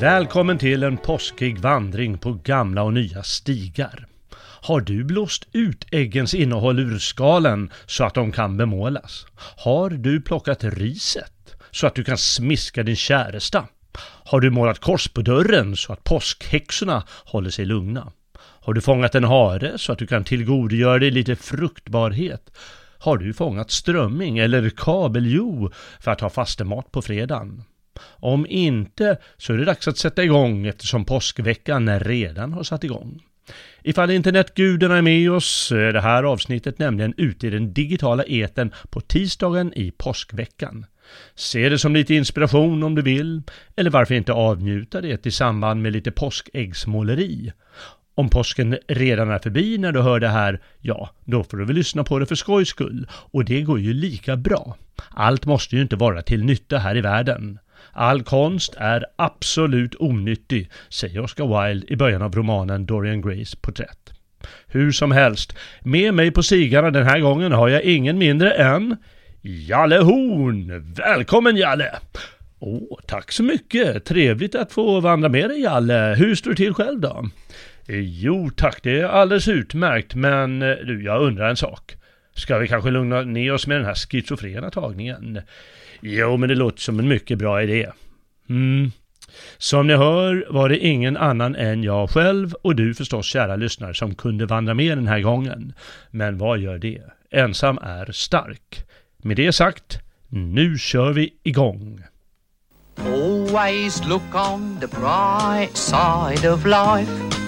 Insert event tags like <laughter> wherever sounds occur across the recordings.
Välkommen till en påskig vandring på gamla och nya stigar. Har du blåst ut äggens innehåll ur skalen så att de kan bemålas? Har du plockat riset så att du kan smiska din käresta? Har du målat kors på dörren så att påskhäxorna håller sig lugna? Har du fångat en hare så att du kan tillgodogöra dig lite fruktbarhet? Har du fångat strömming eller kabeljo för att ha fastemat på fredagen? Om inte så är det dags att sätta igång eftersom påskveckan redan har satt igång. Ifall internetgudarna är med oss så är det här avsnittet nämligen ute i den digitala eten på tisdagen i påskveckan. Se det som lite inspiration om du vill, eller varför inte avnjuta det i samband med lite påskäggsmåleri. Om påsken redan är förbi när du hör det här, ja, då får du väl lyssna på det för skojs skull. Och det går ju lika bra. Allt måste ju inte vara till nytta här i världen. All konst är absolut onyttig, säger Oscar Wilde i början av romanen Dorian Grays porträtt. Hur som helst, med mig på stigarna den här gången har jag ingen mindre än Jalle Horn! Välkommen Jalle! Åh, tack så mycket! Trevligt att få vandra med dig Jalle. Hur står det till själv då? Jo tack, det är alldeles utmärkt, men eh, du, jag undrar en sak. Ska vi kanske lugna ner oss med den här schizofrena tagningen? Jo, men det låter som en mycket bra idé. Mm. Som ni hör var det ingen annan än jag själv och du förstås kära lyssnare som kunde vandra med den här gången. Men vad gör det? Ensam är stark. Med det sagt, nu kör vi igång. Always look on the bright side of life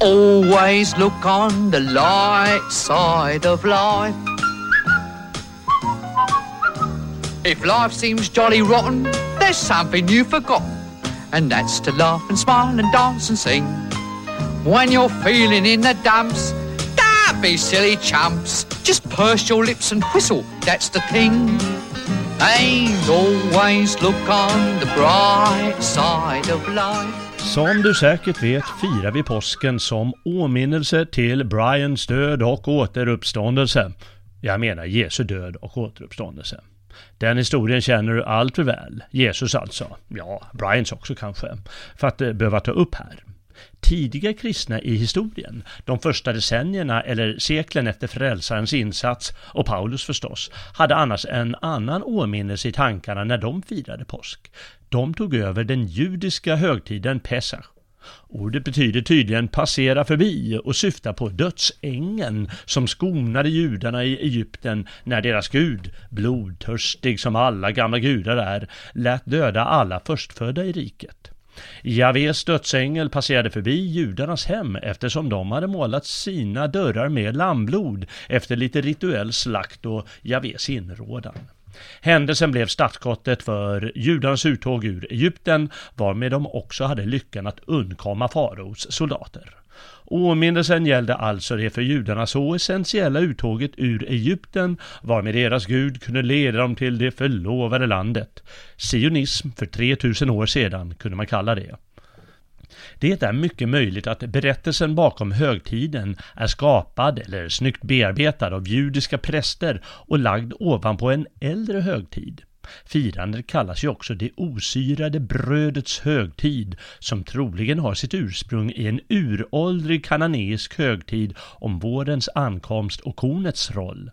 Always look on the light side of life If life seems jolly rotten, there's something you've forgotten, and that's to laugh and smile and dance and sing. When you're feeling in the dumps, don't be silly chumps. Just purse your lips and whistle, that's the thing. And always look on the bright side of life. Som du säkert vet firar vi påsken som åminnelse till Brians död och återuppståndelse. Jag menar Jesu död och återuppståndelse. Den historien känner du allt för väl. Jesus alltså. Ja, Brians också kanske. För att eh, behöva ta upp här. Tidiga kristna i historien, de första decennierna eller seklen efter frälsarens insats, och Paulus förstås, hade annars en annan åminnelse i tankarna när de firade påsk. De tog över den judiska högtiden Pesach Ordet betyder tydligen passera förbi och syftar på dödsängen som skonade judarna i Egypten när deras gud, blodtörstig som alla gamla gudar är, lät döda alla förstfödda i riket. Javes dödsängel passerade förbi judarnas hem eftersom de hade målat sina dörrar med lammblod efter lite rituell slakt och Javes inrådan. Händelsen blev startskottet för judarnas uttåg ur Egypten, varmed de också hade lyckan att undkomma faraos soldater. Åminnelsen gällde alltså det för judarna så essentiella uttåget ur Egypten, varmed deras Gud kunde leda dem till det förlovade landet. Sionism för 3000 år sedan kunde man kalla det. Det är mycket möjligt att berättelsen bakom högtiden är skapad eller snyggt bearbetad av judiska präster och lagd ovanpå en äldre högtid. Firandet kallas ju också det osyrade brödets högtid som troligen har sitt ursprung i en uråldrig kananeisk högtid om vårens ankomst och kornets roll.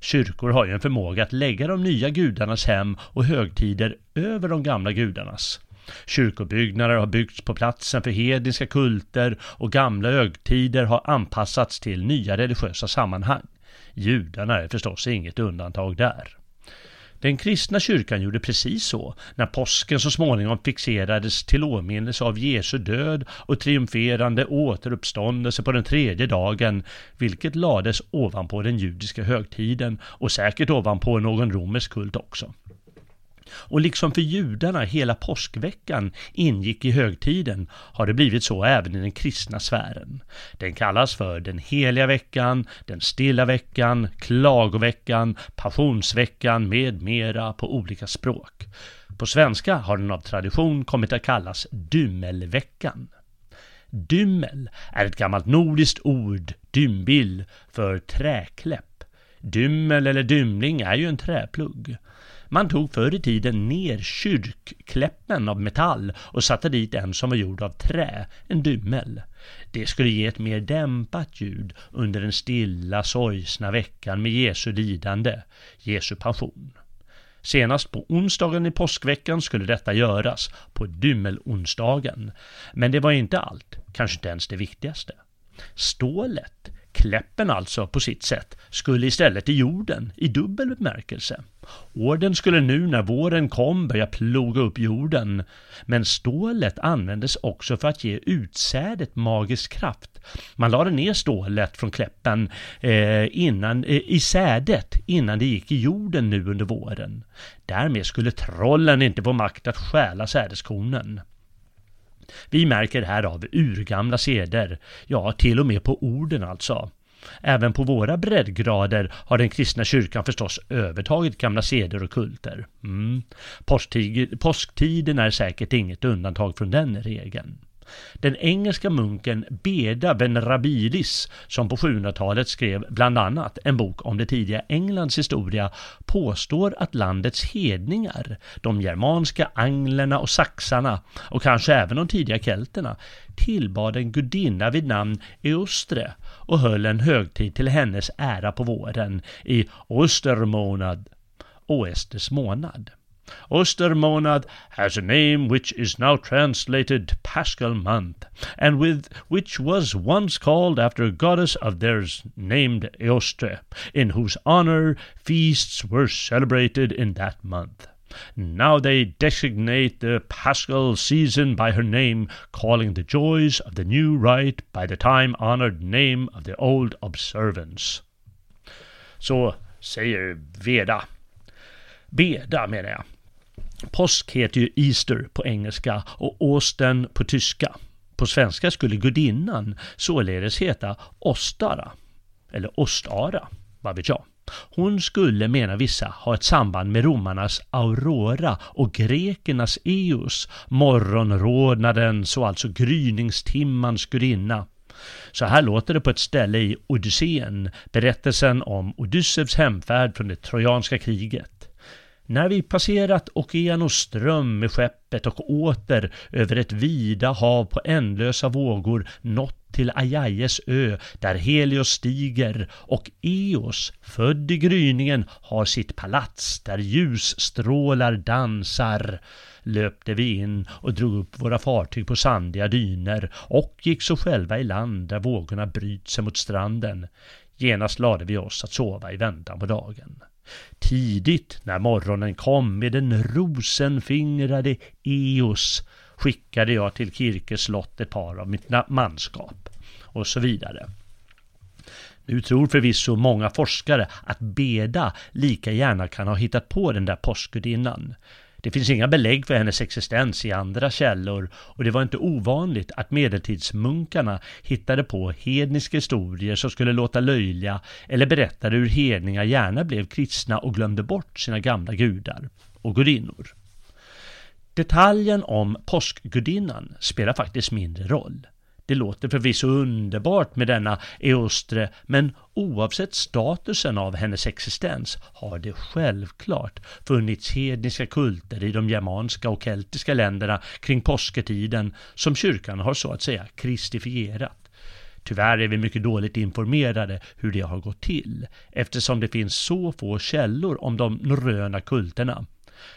Kyrkor har ju en förmåga att lägga de nya gudarnas hem och högtider över de gamla gudarnas. Kyrkobyggnader har byggts på platsen för hedniska kulter och gamla högtider har anpassats till nya religiösa sammanhang. Judarna är förstås inget undantag där. Den kristna kyrkan gjorde precis så när påsken så småningom fixerades till åminnelse av Jesu död och triumferande återuppståndelse på den tredje dagen, vilket lades ovanpå den judiska högtiden och säkert ovanpå någon romersk kult också. Och liksom för judarna hela påskveckan ingick i högtiden har det blivit så även i den kristna sfären. Den kallas för den heliga veckan, den stilla veckan, klagoveckan, passionsveckan med mera på olika språk. På svenska har den av tradition kommit att kallas dymmelveckan. Dymmel är ett gammalt nordiskt ord, dymbil, för träkläpp. Dymmel eller dymling är ju en träplugg. Man tog förr i tiden ner kyrkkläppen av metall och satte dit en som var gjord av trä, en dymmel. Det skulle ge ett mer dämpat ljud under den stilla, sorgsna veckan med Jesu lidande, Jesu passion. Senast på onsdagen i påskveckan skulle detta göras, på dymmelonsdagen. Men det var inte allt, kanske inte ens det viktigaste. Stålet, Kläppen alltså på sitt sätt skulle istället i jorden i dubbel bemärkelse. Orden skulle nu när våren kom börja ploga upp jorden. Men stålet användes också för att ge utsädet magisk kraft. Man lade ner stålet från kläppen eh, innan, eh, i sädet innan det gick i jorden nu under våren. Därmed skulle trollen inte få makt att stjäla sädeskornen. Vi märker här av urgamla seder, ja till och med på orden alltså. Även på våra breddgrader har den kristna kyrkan förstås övertagit gamla seder och kulter. Mm. Påsktiden är säkert inget undantag från den regeln. Den engelska munken Beda Venerabilis, som på 700-talet skrev bland annat en bok om det tidiga Englands historia, påstår att landets hedningar, de germanska anglerna och saxarna och kanske även de tidiga kelterna, tillbad en gudinna vid namn Eostre och höll en högtid till hennes ära på våren i Ostermånad, Oesters månad. Ostermonad has a name which is now translated Paschal month, and with which was once called after a goddess of theirs named Eostre, in whose honor feasts were celebrated in that month. Now they designate the Paschal season by her name, calling the joys of the new rite by the time-honored name of the old observance. Så säger Veda. Beda menar jag. Påsk heter ju Easter på engelska och Åsten på tyska. På svenska skulle gudinnan således heta Ostara, eller Ostara, vad vet jag. Hon skulle, menar vissa, ha ett samband med romarnas Aurora och grekernas Eos, morgonrodnadens och alltså gryningstimmans gudinna. Så här låter det på ett ställe i Odysseen, berättelsen om Odysseus hemfärd från det trojanska kriget. När vi passerat Okeanos ström med skeppet och åter över ett vida hav på ändlösa vågor nått till Ajajes ö där Helios stiger och Eos, född i gryningen, har sitt palats där ljusstrålar dansar löpte vi in och drog upp våra fartyg på sandiga dyner och gick så själva i land där vågorna bryts sig mot stranden. Genast lade vi oss att sova i väntan på dagen. Tidigt när morgonen kom med den rosenfingrade Eos skickade jag till Kirkes slott ett par av mitt manskap och så vidare. Nu tror förvisso många forskare att Beda lika gärna kan ha hittat på den där påskgudinnan. Det finns inga belägg för hennes existens i andra källor och det var inte ovanligt att medeltidsmunkarna hittade på hedniska historier som skulle låta löjliga eller berättade hur hedningar gärna blev kristna och glömde bort sina gamla gudar och gudinnor. Detaljen om påskgudinnan spelar faktiskt mindre roll. Det låter förvisso underbart med denna Eostre, men oavsett statusen av hennes existens har det självklart funnits hedniska kulter i de germanska och keltiska länderna kring påsketiden som kyrkan har så att säga kristifierat. Tyvärr är vi mycket dåligt informerade hur det har gått till, eftersom det finns så få källor om de norröna kulterna.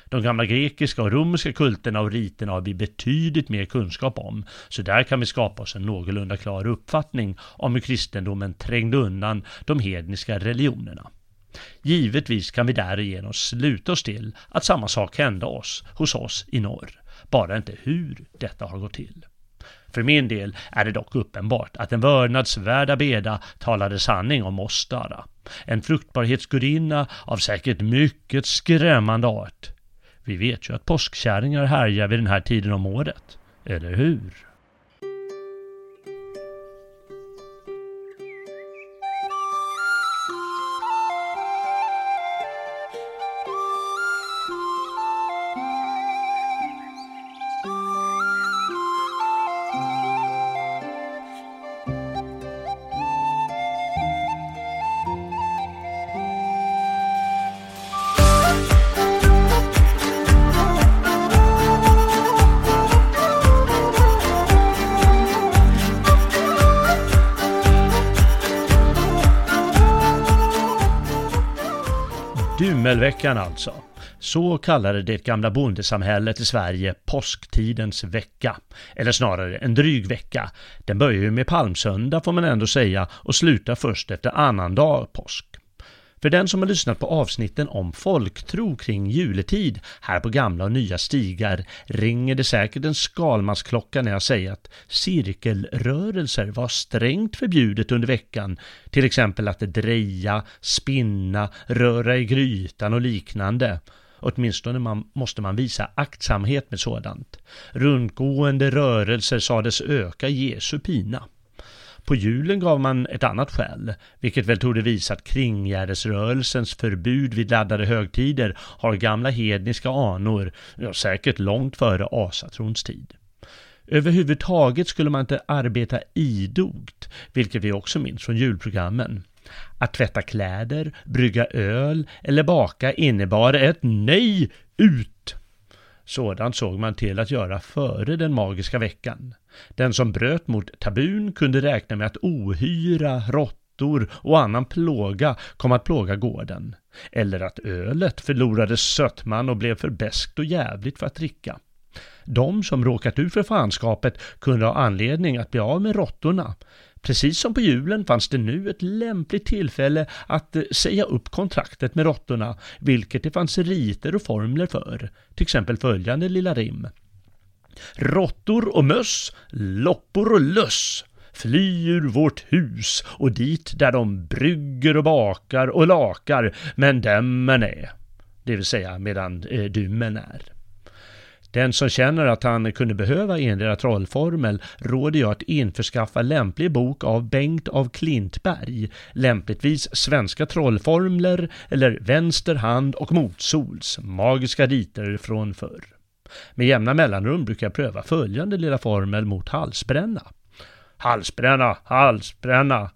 De gamla grekiska och romerska kulterna och riterna har vi betydligt mer kunskap om, så där kan vi skapa oss en någorlunda klar uppfattning om hur kristendomen trängde undan de hedniska religionerna. Givetvis kan vi därigenom sluta oss till att samma sak hände oss hos oss i norr, bara inte hur detta har gått till. För min del är det dock uppenbart att den vördnadsvärda Beda talade sanning om Ostara. En fruktbarhetsgudinna av säkert mycket skrämmande art. Vi vet ju att påskkärringar härjar vid den här tiden om året. Eller hur? Dymmelveckan alltså. Så kallade det gamla bondesamhället i Sverige påsktidens vecka. Eller snarare en dryg vecka. Den börjar ju med palmsöndag får man ändå säga och slutar först efter annandag påsk. För den som har lyssnat på avsnitten om folktro kring juletid här på gamla och nya stigar ringer det säkert en skalmansklocka när jag säger att cirkelrörelser var strängt förbjudet under veckan, till exempel att dreja, spinna, röra i grytan och liknande. Åtminstone man, måste man visa aktsamhet med sådant. Rundgående rörelser sades öka Jesu pina. På julen gav man ett annat skäl, vilket väl tog det visa att kringgärdesrörelsens förbud vid laddade högtider har gamla hedniska anor, ja, säkert långt före asatrons tid. Överhuvudtaget skulle man inte arbeta idogt, vilket vi också minns från julprogrammen. Att tvätta kläder, brygga öl eller baka innebar ett nej ut. Sådant såg man till att göra före den magiska veckan. Den som bröt mot tabun kunde räkna med att ohyra, råttor och annan plåga kom att plåga gården. Eller att ölet förlorade sötman och blev för beskt och jävligt för att dricka. De som råkat ut för fanskapet kunde ha anledning att bli av med råttorna. Precis som på julen fanns det nu ett lämpligt tillfälle att eh, säga upp kontraktet med råttorna, vilket det fanns riter och formler för. Till exempel följande lilla rim. Råttor och möss, loppor och löss fly ur vårt hus och dit där de brygger och bakar och lakar, men dämmen är, det vill säga medan eh, dymmen är. Den som känner att han kunde behöva endera trollformel råder jag att införskaffa lämplig bok av Bengt av Klintberg, lämpligtvis Svenska trollformler eller Vänster hand och motsols, magiska riter från förr. Med jämna mellanrum brukar jag pröva följande lilla formel mot halsbränna. Halsbränna, halsbränna.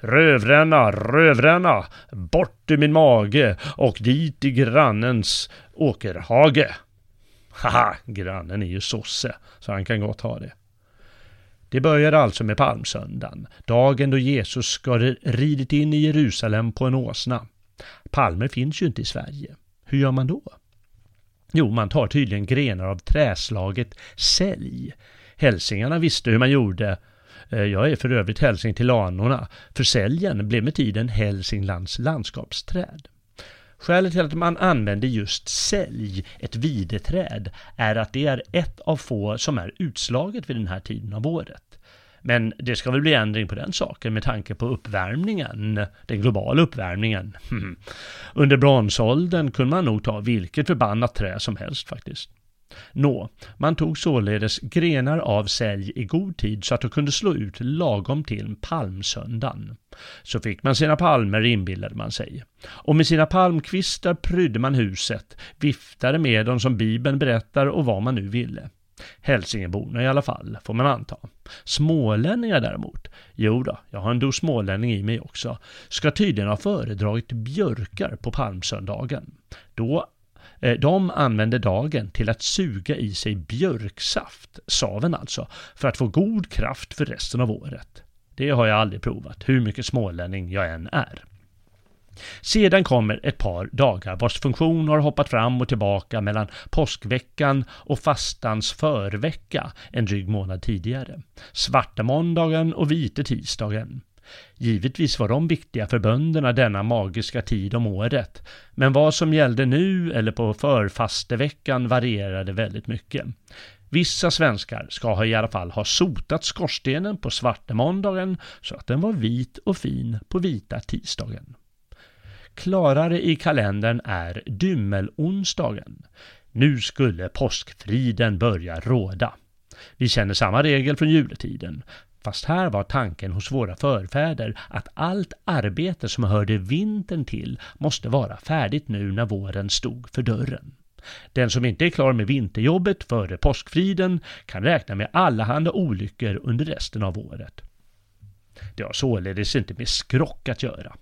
Rövränna, rövränna, bort ur min mage och dit i grannens åkerhage. Haha, grannen är ju sosse, så han kan gott ha det. Det började alltså med palmsöndagen, dagen då Jesus ska ridit in i Jerusalem på en åsna. Palmer finns ju inte i Sverige. Hur gör man då? Jo, man tar tydligen grenar av träslaget sälj. Hälsingarna visste hur man gjorde. Eh, jag är för övrigt hälsing till anorna, för säljen blev med tiden Hälsinglands landskapsträd. Skälet till att man använder just sälj, ett videträd, är att det är ett av få som är utslaget vid den här tiden av året. Men det ska väl bli ändring på den saken med tanke på uppvärmningen, den globala uppvärmningen. <laughs> Under bronsåldern kunde man nog ta vilket förbannat trä som helst faktiskt. Nå, man tog således grenar av sälj i god tid så att de kunde slå ut lagom till palmsöndagen. Så fick man sina palmer inbillade man sig. Och med sina palmkvistar prydde man huset, viftade med dem som bibeln berättar och vad man nu ville. Hälsingeborna i alla fall, får man anta. Smålänningar däremot, jo då, jag har en dos smålänning i mig också, ska tydligen ha föredragit björkar på palmsöndagen. Då Eh, de använde dagen till att suga i sig björksaft, saven alltså, för att få god kraft för resten av året. Det har jag aldrig provat, hur mycket smålänning jag än är. Sedan kommer ett par dagar vars funktion har hoppat fram och tillbaka mellan påskveckan och fastans förvecka en dryg månad tidigare. Svarta måndagen och vite tisdagen. Givetvis var de viktiga för bönderna denna magiska tid om året, men vad som gällde nu eller på förfasteveckan varierade väldigt mycket. Vissa svenskar ska i alla fall ha sotat skorstenen på Svarte Måndagen så att den var vit och fin på vita tisdagen. Klarare i kalendern är dymmelonsdagen. Nu skulle påskfriden börja råda. Vi känner samma regel från juletiden. Fast här var tanken hos våra förfäder att allt arbete som hörde vintern till måste vara färdigt nu när våren stod för dörren. Den som inte är klar med vinterjobbet före påskfriden kan räkna med allehanda olyckor under resten av året. Det har således inte med skrock att göra.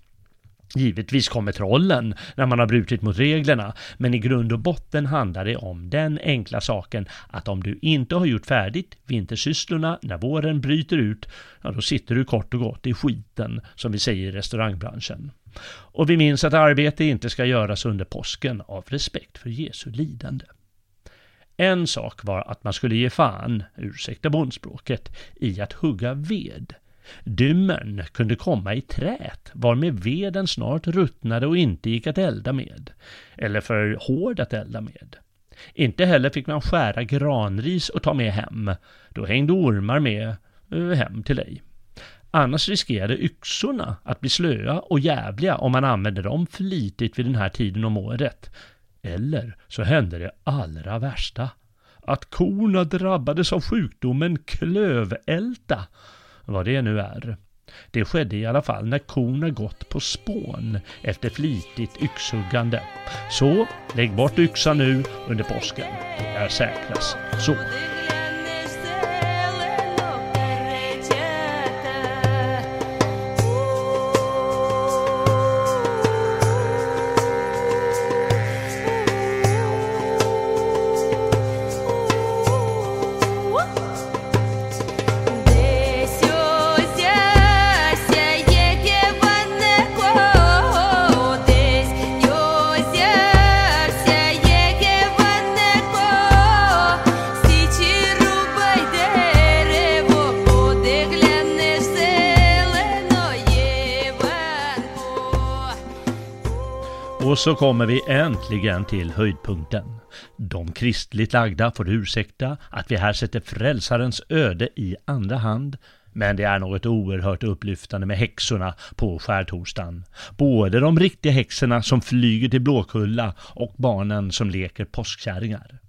Givetvis kommer trollen när man har brutit mot reglerna, men i grund och botten handlar det om den enkla saken att om du inte har gjort färdigt vintersysslorna när våren bryter ut, ja då sitter du kort och gott i skiten, som vi säger i restaurangbranschen. Och vi minns att arbete inte ska göras under påsken av respekt för Jesu lidande. En sak var att man skulle ge fan, ursäkta bondspråket, i att hugga ved. Dymmern kunde komma i trät, varmed veden snart ruttnade och inte gick att elda med, eller för hård att elda med. Inte heller fick man skära granris och ta med hem, då hängde ormar med eh, hem till dig. Annars riskerade yxorna att bli slöa och jävliga om man använde dem flitigt vid den här tiden om året. Eller så hände det allra värsta. Att korna drabbades av sjukdomen klövälta, vad det nu är. Det skedde i alla fall när korna gått på spån efter flitigt yxhuggande. Så lägg bort yxan nu under påsken. Det är säkrast så. Så kommer vi äntligen till höjdpunkten. De kristligt lagda får ursäkta att vi här sätter frälsarens öde i andra hand, men det är något oerhört upplyftande med häxorna på skärtorsdagen. Både de riktiga häxorna som flyger till Blåkulla och barnen som leker påskkärringar.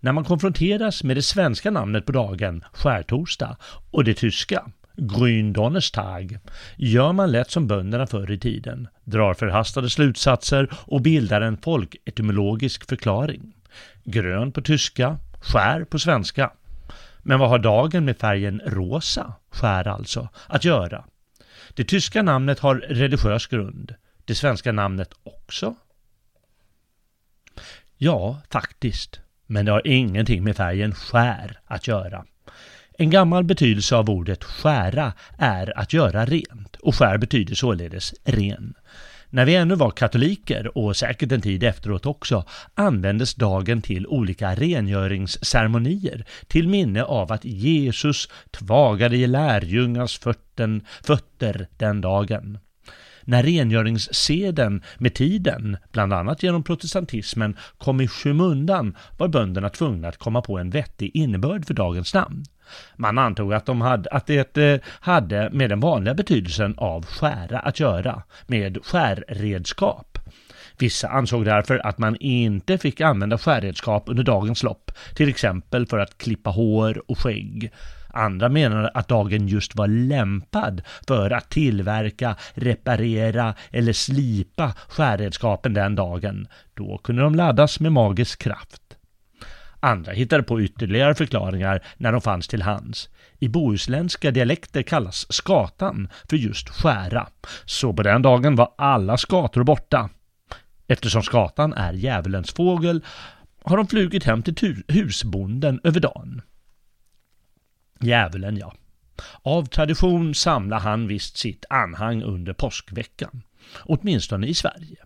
När man konfronteras med det svenska namnet på dagen, skärtorsdag, och det tyska, Gründonnerstag gör man lätt som bönderna förr i tiden, drar förhastade slutsatser och bildar en folketymologisk förklaring. Grön på tyska, skär på svenska. Men vad har dagen med färgen rosa, skär alltså, att göra? Det tyska namnet har religiös grund, det svenska namnet också? Ja, faktiskt. Men det har ingenting med färgen skär att göra. En gammal betydelse av ordet skära är att göra rent och skär betyder således ren. När vi ännu var katoliker och säkert en tid efteråt också användes dagen till olika rengöringsceremonier till minne av att Jesus tvagade i lärjungars fötter den dagen. När rengöringsseden med tiden, bland annat genom protestantismen, kom i skymundan var bönderna tvungna att komma på en vettig innebörd för dagens namn. Man antog att, de hade, att det eh, hade med den vanliga betydelsen av skära att göra, med skärredskap. Vissa ansåg därför att man inte fick använda skärredskap under dagens lopp, till exempel för att klippa hår och skägg. Andra menade att dagen just var lämpad för att tillverka, reparera eller slipa skärredskapen den dagen. Då kunde de laddas med magisk kraft. Andra hittade på ytterligare förklaringar när de fanns till hands. I bohuslänska dialekter kallas skatan för just skära, så på den dagen var alla skator borta. Eftersom skatan är djävulens fågel har de flugit hem till husbonden över dagen. Djävulen ja. Av tradition samlar han visst sitt anhang under påskveckan. Åtminstone i Sverige.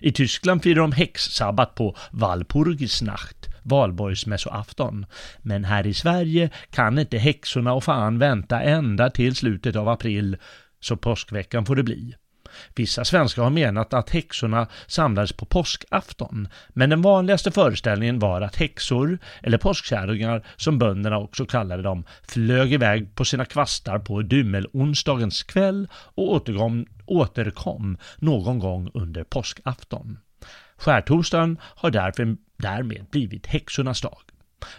I Tyskland firar de häxsabbat på Walpurgisnacht, valborgsmässoafton. Men här i Sverige kan inte häxorna och fan vänta ända till slutet av april, så påskveckan får det bli. Vissa svenskar har menat att häxorna samlades på påskafton, men den vanligaste föreställningen var att häxor, eller påskkärringar som bönderna också kallade dem, flög iväg på sina kvastar på dymmelonsdagens kväll och återkom, återkom någon gång under påskafton. Skärtorsdagen har därför därmed blivit häxornas dag.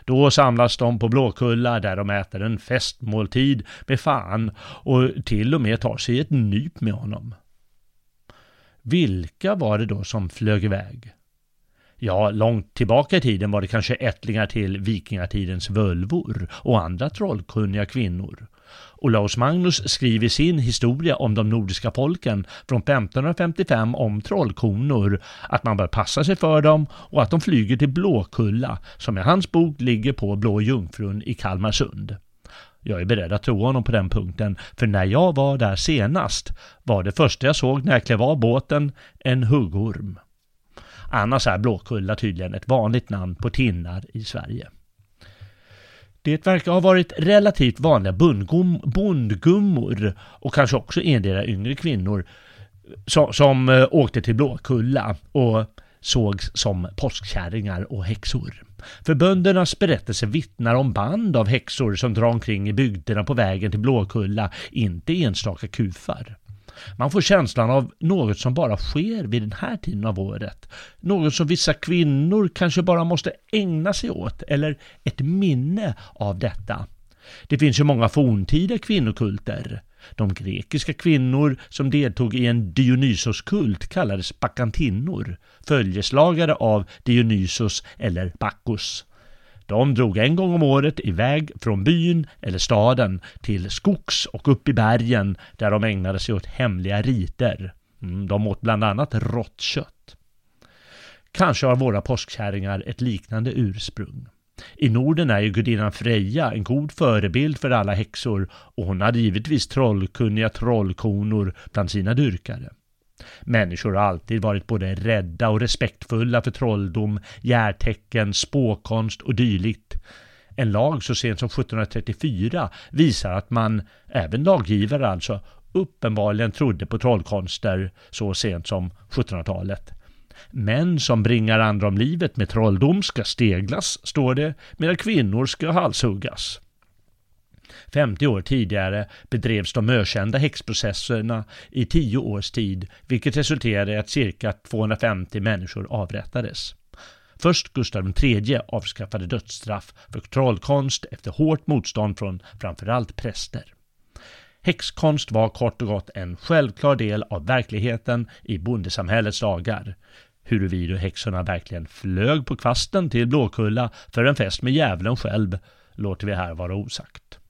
Då samlas de på Blåkulla där de äter en festmåltid med fan och till och med tar sig ett nyp med honom. Vilka var det då som flög iväg? Ja, långt tillbaka i tiden var det kanske ättlingar till vikingatidens völvor och andra trollkunniga kvinnor. Olaus Magnus skriver sin historia om de nordiska folken från 1555 om trollkonor, att man bör passa sig för dem och att de flyger till Blåkulla, som i hans bok ligger på Blå Jungfrun i Kalmarsund. Jag är beredd att tro honom på den punkten, för när jag var där senast var det första jag såg när jag klev av båten en huggorm. Annars är Blåkulla tydligen ett vanligt namn på tinnar i Sverige. Det verkar ha varit relativt vanliga bondgummor och kanske också endera yngre kvinnor som, som åkte till Blåkulla och sågs som påskkärringar och häxor. För böndernas berättelse vittnar om band av häxor som drar omkring i bygderna på vägen till Blåkulla, inte enstaka kufar. Man får känslan av något som bara sker vid den här tiden av året. Något som vissa kvinnor kanske bara måste ägna sig åt, eller ett minne av detta. Det finns ju många forntida kvinnokulter. De grekiska kvinnor som deltog i en Dionysoskult kallades bakantinnor, följeslagare av Dionysos eller Bacchus. De drog en gång om året iväg från byn eller staden till skogs och upp i bergen där de ägnade sig åt hemliga riter. Mm, de åt bland annat rått kött. Kanske har våra påskkärringar ett liknande ursprung. I Norden är ju gudinnan Freja en god förebild för alla häxor och hon hade givetvis trollkunniga trollkonor bland sina dyrkare. Människor har alltid varit både rädda och respektfulla för trolldom, järtecken, spåkonst och dylikt. En lag så sent som 1734 visar att man, även laggivare alltså, uppenbarligen trodde på trollkonster så sent som 1700-talet. Män som bringar andra om livet med trolldom ska steglas, står det, medan kvinnor ska halshuggas. 50 år tidigare bedrevs de ökända häxprocesserna i 10 års tid, vilket resulterade i att cirka 250 människor avrättades. Först Gustav III avskaffade dödsstraff för trollkonst efter hårt motstånd från framförallt präster. Häxkonst var kort och gott en självklar del av verkligheten i bondesamhällets dagar. Huruvida häxorna verkligen flög på kvasten till Blåkulla för en fest med djävulen själv låter vi här vara osagt.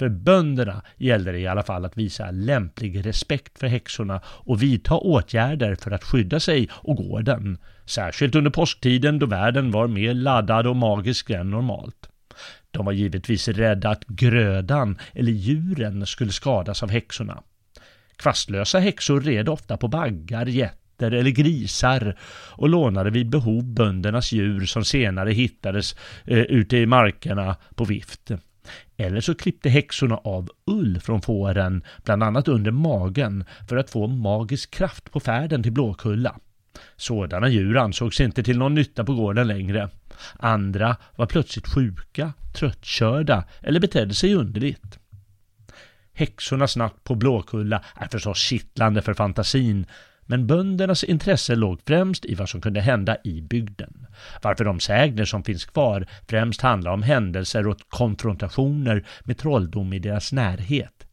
För bönderna gällde det i alla fall att visa lämplig respekt för häxorna och vidta åtgärder för att skydda sig och gården, särskilt under påsktiden då världen var mer laddad och magisk än normalt. De var givetvis rädda att grödan eller djuren skulle skadas av häxorna. Kvastlösa häxor red ofta på baggar, getter eller grisar och lånade vid behov böndernas djur som senare hittades eh, ute i markerna på vift. Eller så klippte häxorna av ull från fåren, bland annat under magen, för att få magisk kraft på färden till Blåkulla. Sådana djur ansågs inte till någon nytta på gården längre. Andra var plötsligt sjuka, tröttkörda eller betedde sig underligt. Häxornas natt på Blåkulla är förstås kittlande för fantasin, men böndernas intresse låg främst i vad som kunde hända i bygden. Varför de sägner som finns kvar främst handlar om händelser och konfrontationer med trolldom i deras närhet.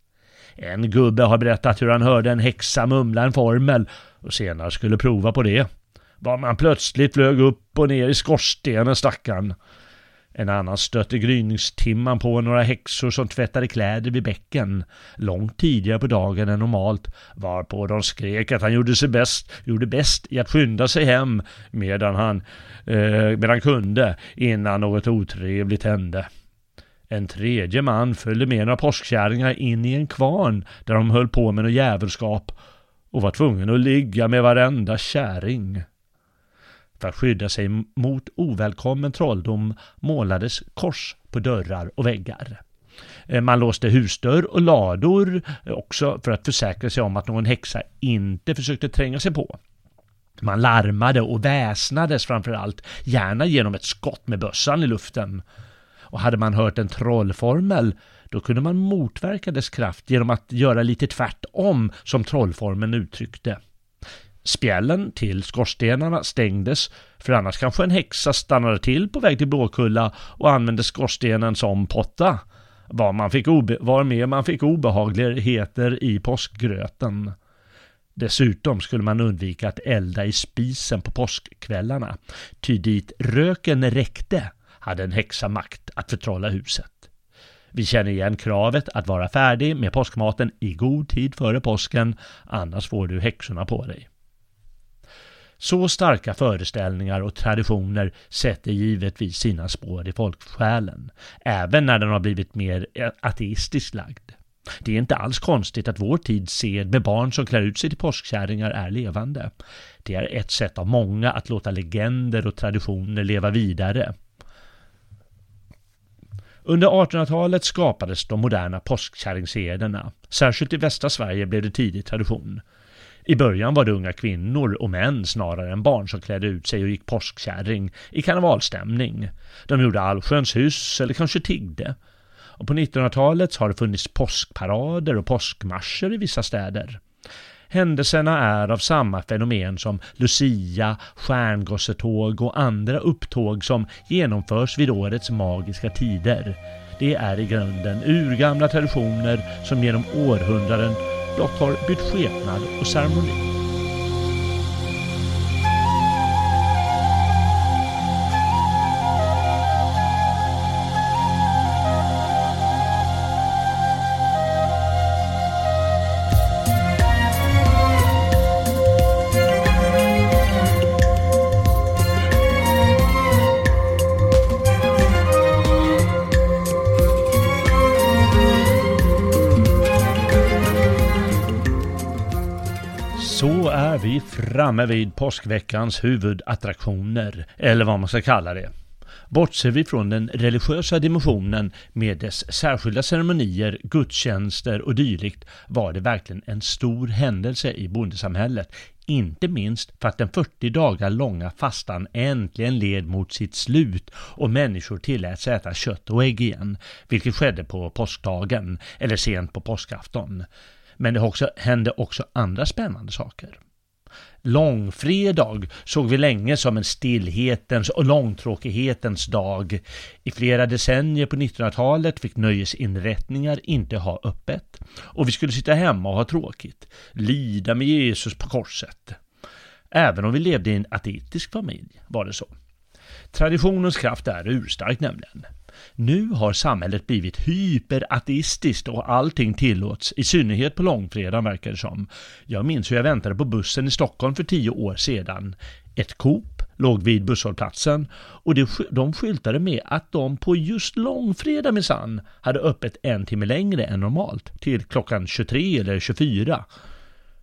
En gubbe har berättat hur han hörde en häxa mumla en formel och senare skulle prova på det. Var man plötsligt flög upp och ner i skorstenen stackarn. En annan stötte gryningstimman på några häxor som tvättade kläder vid bäcken långt tidigare på dagen än normalt varpå de skrek att han gjorde sig bäst, gjorde bäst i att skynda sig hem medan han, eh, medan kunde innan något otrevligt hände. En tredje man följde med några påskkärringar in i en kvarn där de höll på med något jävelskap och var tvungen att ligga med varenda kärring. För att skydda sig mot ovälkommen trolldom målades kors på dörrar och väggar. Eh, man låste husdörr och lador eh, också för att försäkra sig om att någon häxa inte försökte tränga sig på. Man larmade och väsnades framför allt, gärna genom ett skott med bössan i luften. Och hade man hört en trollformel, då kunde man motverka dess kraft genom att göra lite tvärtom som trollformen uttryckte. Spjällen till skorstenarna stängdes, för annars kanske en häxa stannade till på väg till Blåkulla och använde skorstenen som potta. Var, man fick obe var med man fick obehagligheter i påskgröten. Dessutom skulle man undvika att elda i spisen på påskkvällarna, ty dit röken räckte hade en häxa makt att förtrolla huset. Vi känner igen kravet att vara färdig med påskmaten i god tid före påsken, annars får du häxorna på dig. Så starka föreställningar och traditioner sätter givetvis sina spår i folksjälen, även när den har blivit mer ateistiskt lagd. Det är inte alls konstigt att vår tids sed med barn som klär ut sig till påskkärringar är levande. Det är ett sätt av många att låta legender och traditioner leva vidare. Under 1800-talet skapades de moderna påskkärringssederna. Särskilt i västra Sverige blev det tidig tradition. I början var det unga kvinnor och män snarare än barn som klädde ut sig och gick påskkärring i karnevalstämning. De gjorde allsköns hyss eller kanske tiggde. Och på 1900-talet har det funnits påskparader och påskmarscher i vissa städer. Händelserna är av samma fenomen som Lucia, stjärngossetåg och andra upptåg som genomförs vid årets magiska tider. Det är i grunden urgamla traditioner som genom århundraden blott har bytt skepnad och ceremoni. Framme vid påskveckans huvudattraktioner, eller vad man ska kalla det. Bortser vi från den religiösa dimensionen med dess särskilda ceremonier, gudstjänster och dylikt var det verkligen en stor händelse i bondesamhället. Inte minst för att den 40 dagar långa fastan äntligen led mot sitt slut och människor tilläts äta kött och ägg igen, vilket skedde på påskdagen eller sent på påskafton. Men det också, hände också andra spännande saker. Långfredag såg vi länge som en stillhetens och långtråkighetens dag. I flera decennier på 1900-talet fick nöjesinrättningar inte ha öppet och vi skulle sitta hemma och ha tråkigt, lida med Jesus på korset. Även om vi levde i en ateistisk familj var det så. Traditionens kraft är urstark nämligen. Nu har samhället blivit hyperateistiskt och allting tillåts, i synnerhet på långfredagen verkar det som. Jag minns hur jag väntade på bussen i Stockholm för tio år sedan. Ett Coop låg vid busshållplatsen och de skyltade med att de på just långfredag minsann hade öppet en timme längre än normalt, till klockan 23 eller 24.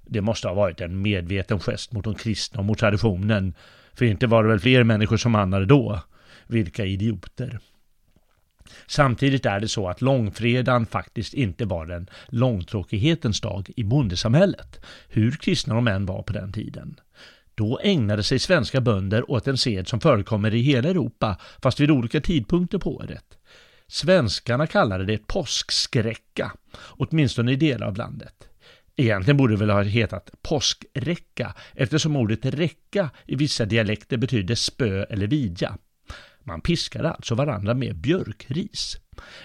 Det måste ha varit en medveten gest mot de kristna och mot traditionen, för inte var det väl fler människor som handlade då. Vilka idioter. Samtidigt är det så att långfredagen faktiskt inte var den långtråkighetens dag i bondesamhället, hur kristna de än var på den tiden. Då ägnade sig svenska bönder åt en sed som förekommer i hela Europa, fast vid olika tidpunkter på året. Svenskarna kallade det påskskräcka, åtminstone i delar av landet. Egentligen borde det väl ha hetat påskräcka, eftersom ordet räcka i vissa dialekter betyder spö eller vidja. Man piskade alltså varandra med björkris.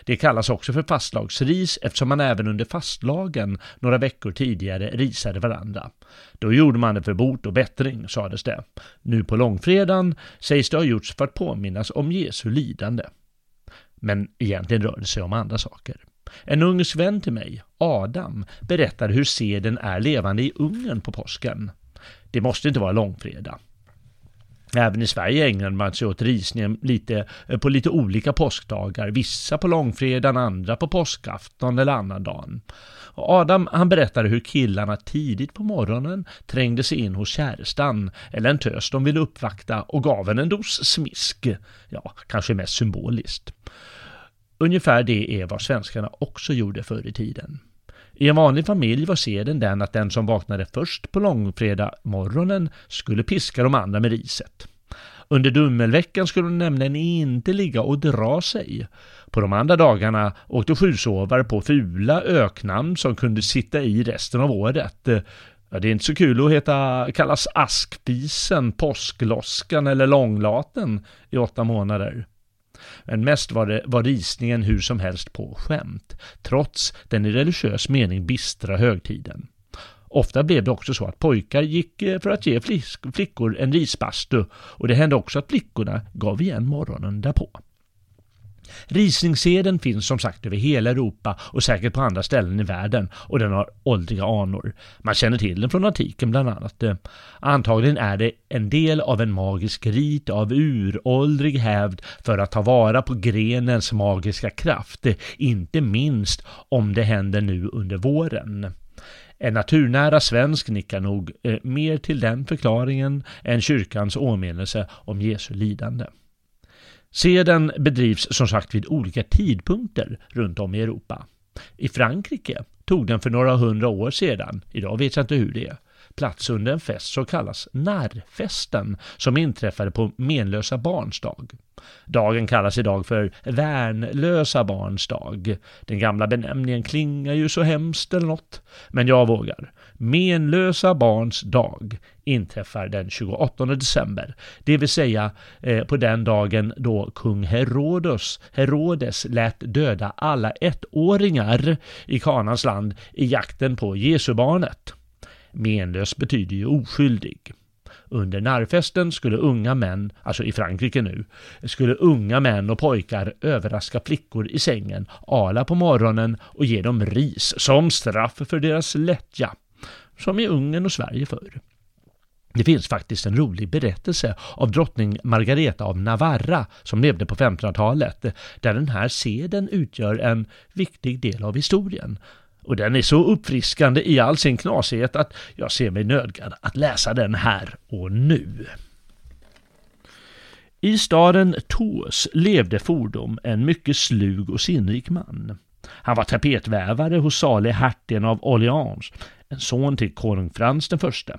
Det kallas också för fastlagsris eftersom man även under fastlagen några veckor tidigare risade varandra. Då gjorde man det för bot och bättring, sades det. Nu på långfredagen sägs det ha gjorts för att påminnas om Jesu lidande. Men egentligen rör det sig om andra saker. En ung vän till mig, Adam, berättar hur seden är levande i Ungern på påsken. Det måste inte vara långfredag. Även i Sverige ägnade man sig åt risningen lite, eh, på lite olika påskdagar, vissa på långfredagen, andra på påskafton eller annandagen. Adam han berättade hur killarna tidigt på morgonen trängde sig in hos kärestan eller en tös de ville uppvakta och gav henne en dos smisk. Ja, kanske mest symboliskt. Ungefär det är vad svenskarna också gjorde förr i tiden. I en vanlig familj var seden den att den som vaknade först på långfredag morgonen skulle piska de andra med riset. Under dummelveckan skulle de nämligen inte ligga och dra sig. På de andra dagarna åkte sjusovare på fula öknamn som kunde sitta i resten av året. Ja, det är inte så kul att heta, kallas askpisen, påskloskan eller långlaten i åtta månader. Men mest var, det, var risningen hur som helst på skämt, trots den i religiös mening bistra högtiden. Ofta blev det också så att pojkar gick eh, för att ge flickor en risbastu och det hände också att flickorna gav igen morgonen därpå. Risningsseden finns som sagt över hela Europa och säkert på andra ställen i världen och den har åldriga anor. Man känner till den från antiken bland annat. Antagligen är det en del av en magisk rit av uråldrig hävd för att ta vara på grenens magiska kraft, inte minst om det händer nu under våren. En naturnära svensk nickar nog eh, mer till den förklaringen än kyrkans åminnelse om Jesu lidande. Seden bedrivs som sagt vid olika tidpunkter runt om i Europa. I Frankrike tog den för några hundra år sedan, idag vet jag inte hur det är, plats under en fest som kallas narrfesten som inträffade på menlösa barns dag. Dagen kallas idag för värnlösa barns dag. Den gamla benämningen klingar ju så hemskt eller något, men jag vågar. Menlösa barns dag inträffar den 28 december, det vill säga eh, på den dagen då kung Herodes, Herodes lät döda alla ettåringar i Kanans land i jakten på Jesubarnet. Menlös betyder ju oskyldig. Under narrfesten skulle unga män, alltså i Frankrike nu, skulle unga män och pojkar överraska flickor i sängen, ala på morgonen och ge dem ris som straff för deras lättja, som i Ungern och Sverige förr. Det finns faktiskt en rolig berättelse av drottning Margareta av Navarra som levde på 1500-talet där den här seden utgör en viktig del av historien. Och den är så uppfriskande i all sin knasighet att jag ser mig nödgad att läsa den här och nu. I staden Tours levde fordom en mycket slug och sinnrik man. Han var tapetvävare hos salig hertigen av Orleans, en son till konung Frans den förste.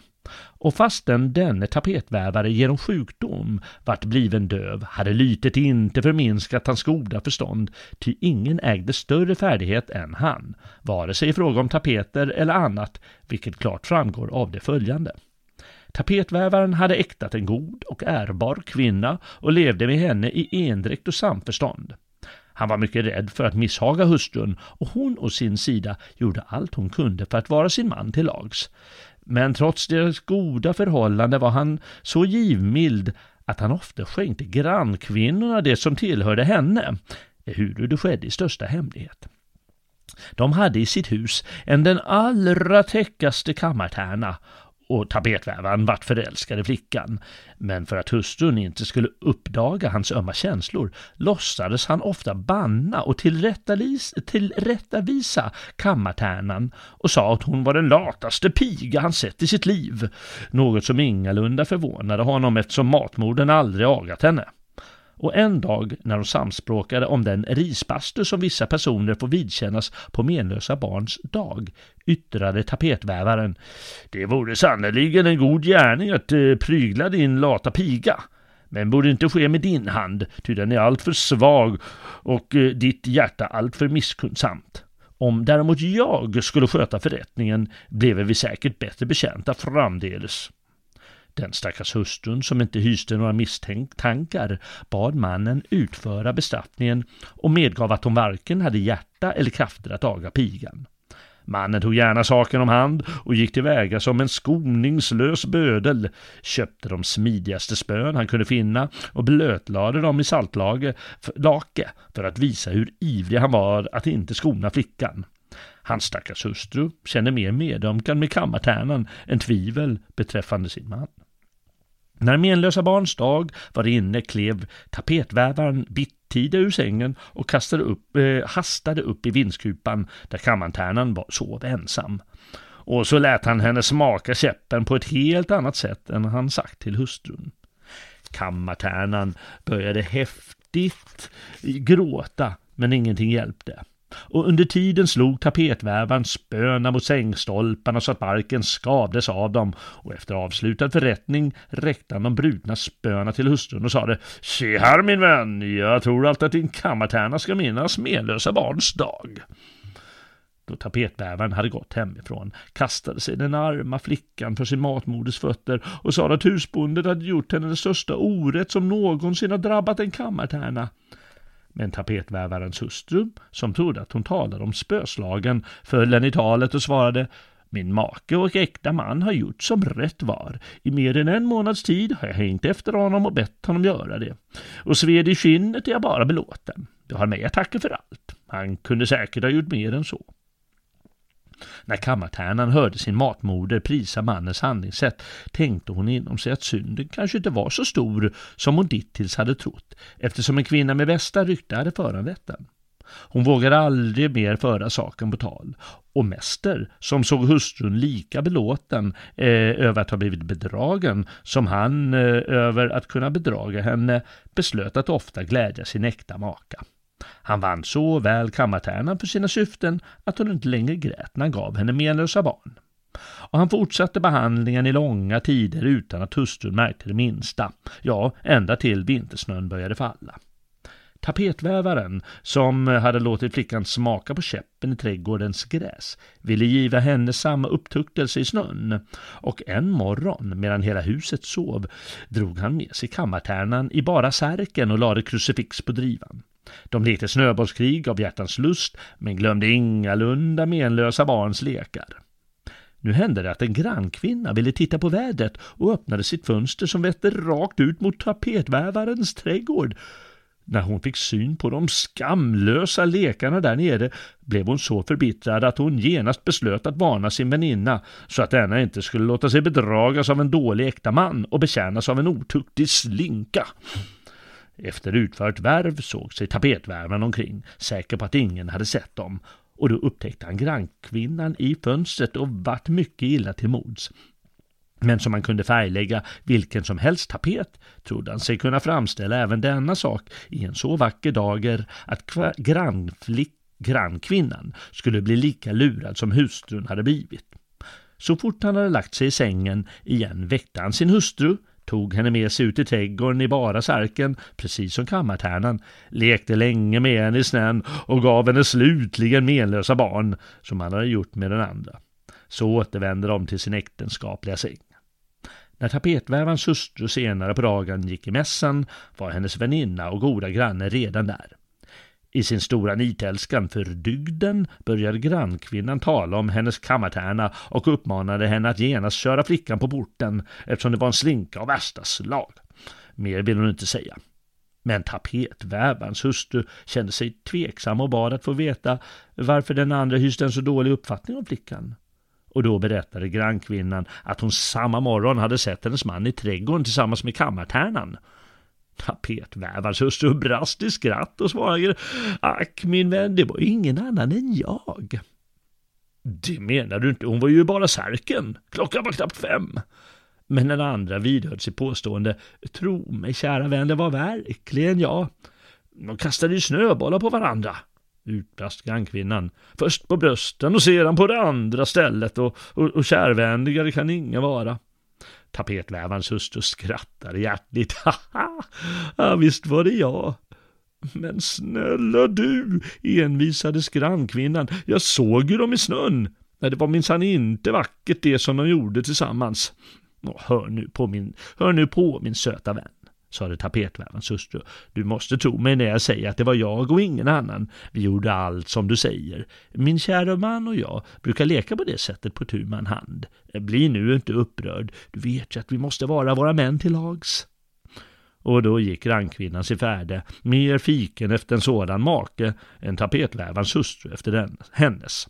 Och fastän denne tapetvävare genom sjukdom vart bliven döv hade lytet inte förminskat hans goda förstånd, ty ingen ägde större färdighet än han, vare sig i fråga om tapeter eller annat, vilket klart framgår av det följande. Tapetvävaren hade äktat en god och ärbar kvinna och levde med henne i endräkt och samförstånd. Han var mycket rädd för att misshaga hustrun och hon å sin sida gjorde allt hon kunde för att vara sin man till lags. Men trots deras goda förhållande var han så givmild att han ofta skänkte grannkvinnorna det som tillhörde henne, ehuru det skedde i största hemlighet. De hade i sitt hus en den allra täckaste kammartärna och tapetvävaren vart förälskad i flickan. Men för att hustrun inte skulle uppdaga hans ömma känslor låtsades han ofta banna och tillrättavisa kammartärnan och sa att hon var den lataste piga han sett i sitt liv. Något som ingalunda förvånade honom eftersom matmodern aldrig agat henne och en dag när de samspråkade om den risbastu som vissa personer får vidkännas på menlösa barns dag yttrade tapetvävaren Det vore sannerligen en god gärning att eh, prygla din lata piga men borde inte ske med din hand, ty den är alltför svag och eh, ditt hjärta alltför misskunnsamt. Om däremot jag skulle sköta förrättningen bleve vi säkert bättre betjänta framdeles. Den stackars hustrun som inte hyste några misstankar bad mannen utföra bestraffningen och medgav att hon varken hade hjärta eller krafter att aga pigan. Mannen tog gärna saken om hand och gick tillväga som en skoningslös bödel, köpte de smidigaste spön han kunde finna och blötlade dem i saltlake för att visa hur ivrig han var att inte skona flickan. Hans stackars hustru kände mer medömkan med kammartärnan än tvivel beträffande sin man. När menlösa barns dag var inne klev tapetvävaren bittida ur sängen och kastade upp, eh, hastade upp i vindskupan där kammartärnan sov ensam. Och så lät han henne smaka käppen på ett helt annat sätt än han sagt till hustrun. Kammartärnan började häftigt gråta, men ingenting hjälpte och under tiden slog tapetvävaren spöna mot sängstolparna så att barken skavdes av dem och efter avslutad förrättning räckte han de brutna spöna till hustrun och sade Se här min vän, jag tror alltid att din kammartärna ska minnas menlösa barns dag. Då tapetvävaren hade gått hemifrån kastade sig den arma flickan för sin matmoders fötter och sade att husbonden hade gjort henne den största orätt som någonsin har drabbat en kammartärna. Men tapetvävarens hustru, som trodde att hon talade om spöslagen, föll henne i talet och svarade min make och äkta man har gjort som rätt var. I mer än en månads tid har jag hängt efter honom och bett honom göra det. Och sved i skinnet är jag bara belåten. Du har mig att tacka för allt. Han kunde säkert ha gjort mer än så. När kammartärnan hörde sin matmoder prisa mannens handlingssätt tänkte hon inom sig att synden kanske inte var så stor som hon dittills hade trott, eftersom en kvinna med bästa rykte hade föranlett den. Hon vågade aldrig mer föra saken på tal. Och mäster, som såg hustrun lika belåten eh, över att ha blivit bedragen som han eh, över att kunna bedraga henne, beslöt att ofta glädja sin äkta maka. Han vann så väl kammartärnan för sina syften att hon inte längre grät när han gav henne menlösa barn. Och han fortsatte behandlingen i långa tider utan att hustrun märkte det minsta, ja, ända till vintersnön började falla. Tapetvävaren, som hade låtit flickan smaka på käppen i trädgårdens gräs, ville giva henne samma upptuktelse i snön, och en morgon, medan hela huset sov, drog han med sig kammartärnan i bara särken och lade krucifix på drivan. De lekte snöbollskrig av hjärtans lust, men glömde ingalunda menlösa barns lekar. Nu hände det att en grannkvinna ville titta på vädret och öppnade sitt fönster som vette rakt ut mot tapetvävarens trädgård. När hon fick syn på de skamlösa lekarna där nere blev hon så förbittrad att hon genast beslöt att varna sin väninna så att denna inte skulle låta sig bedragas av en dålig äkta man och betjänas av en otuktig slinka. Efter utfört värv såg sig tapetvärmaren omkring, säker på att ingen hade sett dem, och då upptäckte han grannkvinnan i fönstret och vart mycket illa till mods. Men som han kunde färglägga vilken som helst tapet trodde han sig kunna framställa även denna sak i en så vacker dager att grannflick, grannkvinnan skulle bli lika lurad som hustrun hade blivit. Så fort han hade lagt sig i sängen igen väckte han sin hustru, tog henne med sig ut i trädgården i bara särken, precis som kammartärnan, lekte länge med henne i snön och gav henne slutligen menlösa barn, som han hade gjort med den andra. Så återvände de till sin äktenskapliga säng. När tapetvävarens hustru senare på dagen gick i mässan var hennes väninna och goda granne redan där. I sin stora nitälskan för dygden började grannkvinnan tala om hennes kammartärna och uppmanade henne att genast köra flickan på porten eftersom det var en slinka av värsta slag. Mer ville hon inte säga. Men tapetvävarens hustru kände sig tveksam och bad att få veta varför den andra hyste en så dålig uppfattning om flickan. Och då berättade grannkvinnan att hon samma morgon hade sett hennes man i trädgården tillsammans med kammartärnan. Tapetvävarens hustru brast i skratt och svarade Ack min vän, det var ingen annan än jag. Det menar du inte, hon var ju bara särken. Klockan var knappt fem. Men den andra vidhöll sitt påstående. Tro mig kära vän, det var verkligen jag. De kastade ju snöbollar på varandra utbrast grannkvinnan. Först på brösten och sedan på det andra stället och, och, och kärvänligare kan ingen vara. Tapetvävarens hustru skrattade hjärtligt. <laughs> Haha, ja, visst var det jag. Men snälla du, envisades grannkvinnan. Jag såg ju dem i snön. Nej, det var minsann inte vackert det som de gjorde tillsammans. hör, nu på min, hör nu på min söta vän sade tapetvävarens hustru. Du måste tro mig när jag säger att det var jag och ingen annan. Vi gjorde allt som du säger. Min kära man och jag brukar leka på det sättet på tu man hand. Bli nu inte upprörd. Du vet ju att vi måste vara våra män till lags. Och då gick rannkvinnan sig färde, mer fiken efter en sådan make än tapetvävarens hustru efter den, hennes.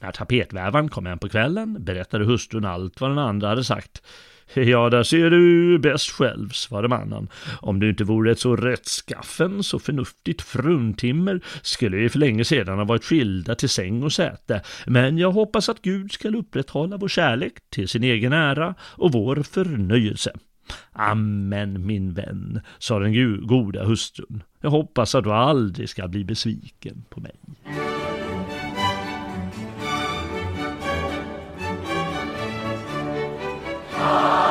När tapetvävaren kom hem på kvällen berättade hustrun allt vad den andra hade sagt. <laughs> Ja, där ser du bäst själv, svarade mannen. Om du inte vore ett så rättskaffen, så förnuftigt fruntimmer skulle vi för länge sedan ha varit skilda till säng och säte. Men jag hoppas att Gud skall upprätthålla vår kärlek till sin egen ära och vår förnöjelse. Amen, min vän, sa den goda hustrun. Jag hoppas att du aldrig ska bli besviken på mig. 아.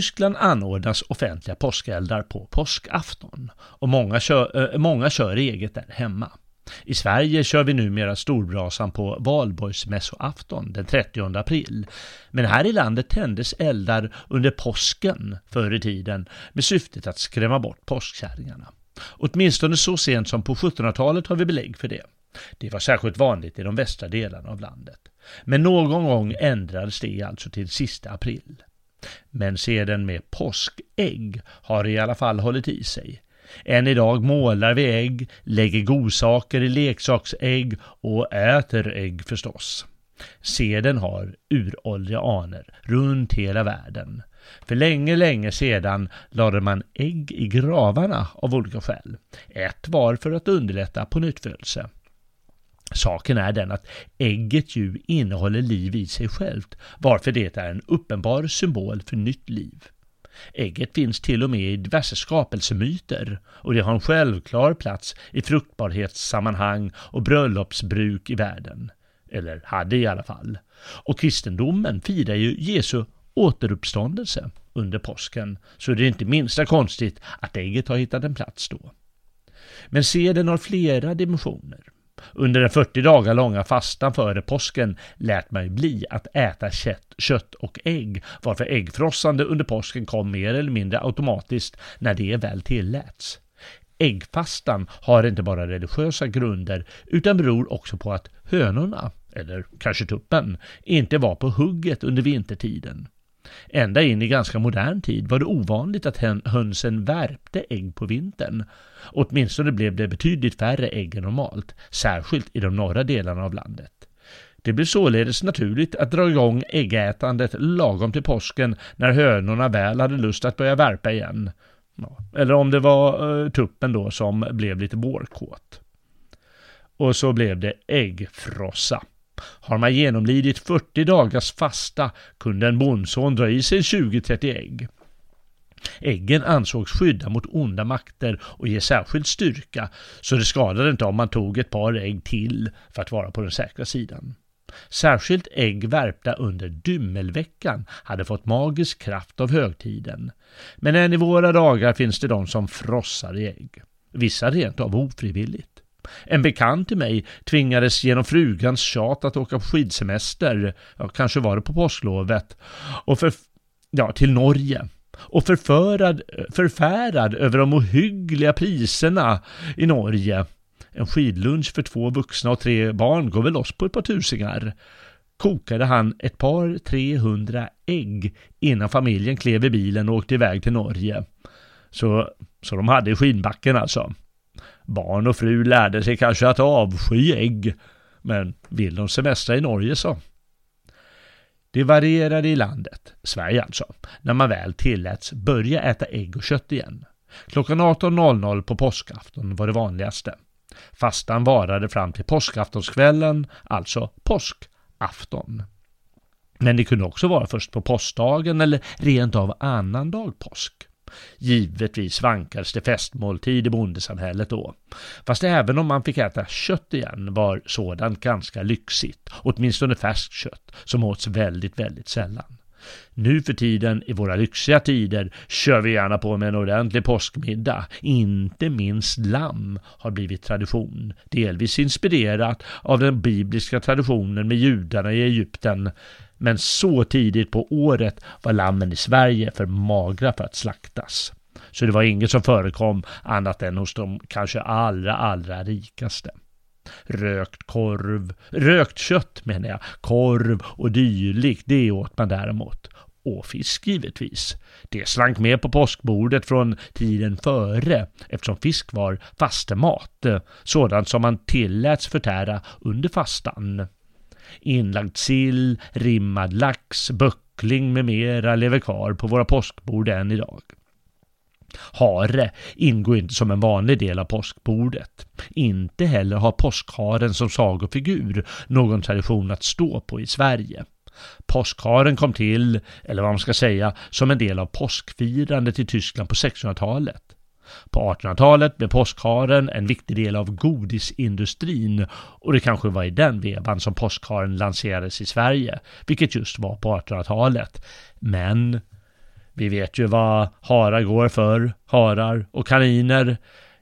Tyskland anordnas offentliga påskeldar på påskafton och många kör, äh, eh, många kör eget där hemma. I Sverige kör vi numera storbrasan på valborgsmässoafton den 30 april. Men här i landet tändes eldar under påsken förr i tiden med syftet att skrämma bort påskkärringarna. Åtminstone så sent som på 1700-talet har vi belägg för det. Det var särskilt vanligt i de västra delarna av landet. Men någon gång ändrades det alltså till sista april. Men seden med påskägg har i alla fall hållit i sig. Än idag målar vi ägg, lägger godsaker i leksaksägg och äter ägg förstås. Seden har uråldriga aner runt hela världen. För länge, länge sedan lade man ägg i gravarna av olika skäl. Ett var för att underlätta på nyttfödelse. Saken är den att ägget ju innehåller liv i sig självt, varför det är en uppenbar symbol för nytt liv. Ägget finns till och med i diverse skapelsemyter och det har en självklar plats i fruktbarhetssammanhang och bröllopsbruk i världen. Eller hade i alla fall. Och kristendomen firar ju Jesu återuppståndelse under påsken, så det är inte minsta konstigt att ägget har hittat en plats då. Men seden har flera dimensioner. Under den 40 dagar långa fastan före påsken lät man bli att äta kött, kött och ägg, varför äggfrossande under påsken kom mer eller mindre automatiskt när det väl tilläts. Äggfastan har inte bara religiösa grunder utan beror också på att hönorna, eller kanske tuppen, inte var på hugget under vintertiden. Ända in i ganska modern tid var det ovanligt att hönsen värpte ägg på vintern. Åtminstone blev det betydligt färre ägg än normalt, särskilt i de norra delarna av landet. Det blev således naturligt att dra igång äggätandet lagom till påsken när hönorna väl hade lust att börja värpa igen. Eller om det var eh, tuppen då som blev lite vårkåt. Och så blev det äggfrossa. Har man genomlidit 40 dagars fasta kunde en bondson dra i sig 20-30 ägg. Äggen ansågs skydda mot onda makter och ge särskild styrka, så det skadade inte om man tog ett par ägg till för att vara på den säkra sidan. Särskilt ägg värpta under dymmelveckan hade fått magisk kraft av högtiden. Men än i våra dagar finns det de som frossar i ägg. Vissa rent av ofrivilligt. En bekant till mig tvingades genom frugans tjat att åka på skidsemester, ja, kanske var det på påsklovet, och för, ja, till Norge. Och förförad, förfärad över de ohyggliga priserna i Norge. En skidlunch för två vuxna och tre barn går väl loss på ett par tusingar. Kokade han ett par 300 ägg innan familjen klev i bilen och åkte iväg till Norge. Så, så de hade i skidbacken alltså. Barn och fru lärde sig kanske att avsky ägg, men vill de semestra i Norge så. Det varierade i landet, Sverige alltså, när man väl tilläts börja äta ägg och kött igen. Klockan 18.00 på påskafton var det vanligaste. Fastan varade fram till påskaftonskvällen, alltså påskafton. Men det kunde också vara först på påskdagen eller rent av annandag påsk. Givetvis vankades det festmåltid i bondesamhället då. Fast även om man fick äta kött igen var sådant ganska lyxigt, åtminstone färskt kött, som åts väldigt, väldigt sällan. Nu för tiden, i våra lyxiga tider, kör vi gärna på med en ordentlig påskmiddag. Inte minst lamm har blivit tradition, delvis inspirerat av den bibliska traditionen med judarna i Egypten, men så tidigt på året var lammen i Sverige för magra för att slaktas. Så det var inget som förekom annat än hos de kanske allra, allra rikaste. Rökt korv, rökt kött menar jag, korv och dylikt, det åt man däremot. Och fisk givetvis. Det slank med på påskbordet från tiden före eftersom fisk var fastemat, sådant som man tilläts förtära under fastan. Inlagd sill, rimmad lax, böckling med mera lever kvar på våra påskbord än idag. Hare ingår inte som en vanlig del av påskbordet. Inte heller har påskharen som sagofigur någon tradition att stå på i Sverige. Påskharen kom till, eller vad man ska säga, som en del av påskfirandet i Tyskland på 1600-talet. På 1800-talet blev påskharen en viktig del av godisindustrin och det kanske var i den vevan som påskharen lanserades i Sverige, vilket just var på 1800-talet. Men Vi vet ju vad harar går för, harar och kaniner.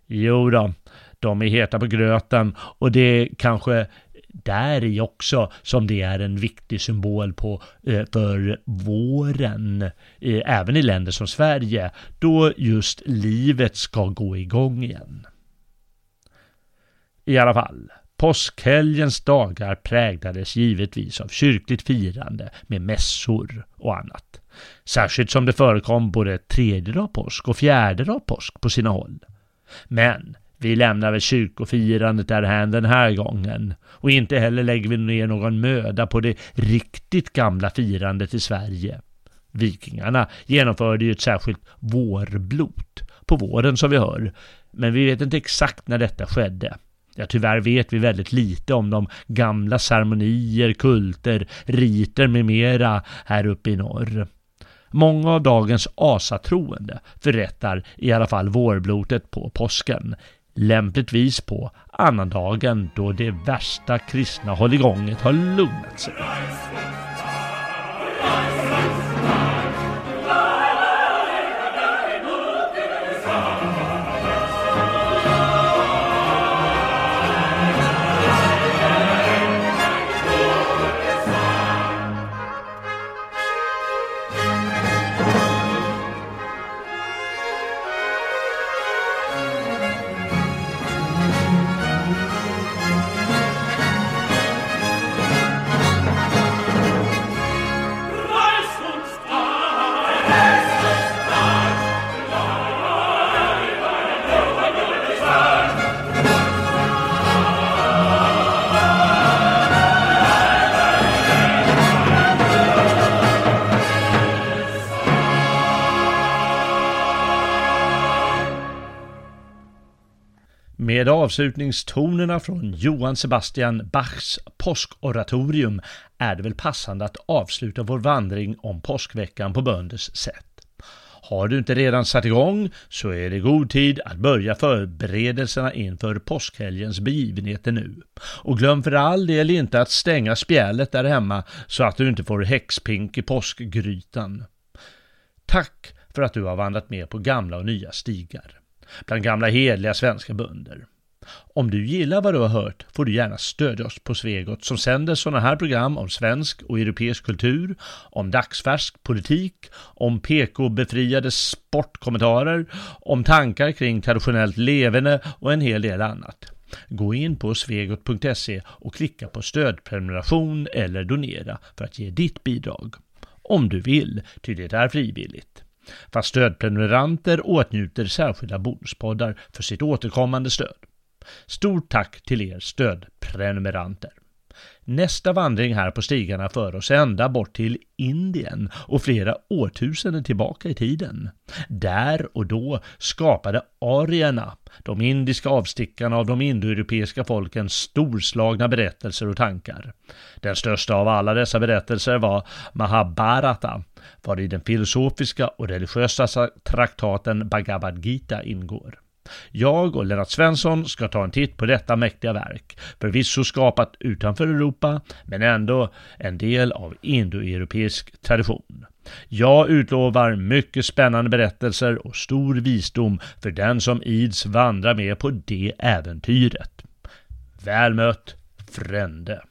Jo då, de är heta på gröten och det kanske där i också som det är en viktig symbol på eh, för våren, eh, även i länder som Sverige, då just livet ska gå igång igen. I alla fall, påskhelgens dagar präglades givetvis av kyrkligt firande med mässor och annat. Särskilt som det förekom både tredje dag påsk och fjärde dag påsk på sina håll. Men vi lämnar väl kyrkofirandet därhän den här gången och inte heller lägger vi ner någon möda på det riktigt gamla firandet i Sverige. Vikingarna genomförde ju ett särskilt vårblot på våren som vi hör, men vi vet inte exakt när detta skedde. Ja, tyvärr vet vi väldigt lite om de gamla ceremonier, kulter, riter med mera här uppe i norr. Många av dagens asatroende förrättar i alla fall vårblotet på påsken, lämpligtvis på annandagen då det värsta kristna hålligånget har lugnat sig. Med avslutningstonerna från Johann Sebastian Bachs påskoratorium är det väl passande att avsluta vår vandring om påskveckan på bönders sätt. Har du inte redan satt igång så är det god tid att börja förberedelserna inför påskhelgens begivenheter nu. Och glöm för all del inte att stänga spjället där hemma så att du inte får häxpink i påskgrytan. Tack för att du har vandrat med på gamla och nya stigar bland gamla hedliga svenska bönder. Om du gillar vad du har hört får du gärna stödja oss på Svegot som sänder sådana här program om svensk och europeisk kultur, om dagsfärsk politik, om PK-befriade sportkommentarer, om tankar kring traditionellt levande och en hel del annat. Gå in på svegot.se och klicka på stödprenumeration eller donera för att ge ditt bidrag. Om du vill, ty det är frivilligt fast stödprenumeranter åtnjuter särskilda bonuspoddar för sitt återkommande stöd. Stort tack till er stödprenumeranter! Nästa vandring här på stigarna för oss ända bort till Indien och flera årtusenden tillbaka i tiden. Där och då skapade arierna, de indiska avstickarna av de indoeuropeiska folken, storslagna berättelser och tankar. Den största av alla dessa berättelser var Mahabharata, var i den filosofiska och religiösa traktaten Bhagavad Gita ingår. Jag och Lennart Svensson ska ta en titt på detta mäktiga verk, förvisso skapat utanför Europa, men ändå en del av indoeuropeisk tradition. Jag utlovar mycket spännande berättelser och stor visdom för den som ids vandra med på det äventyret. Väl mött, Frände.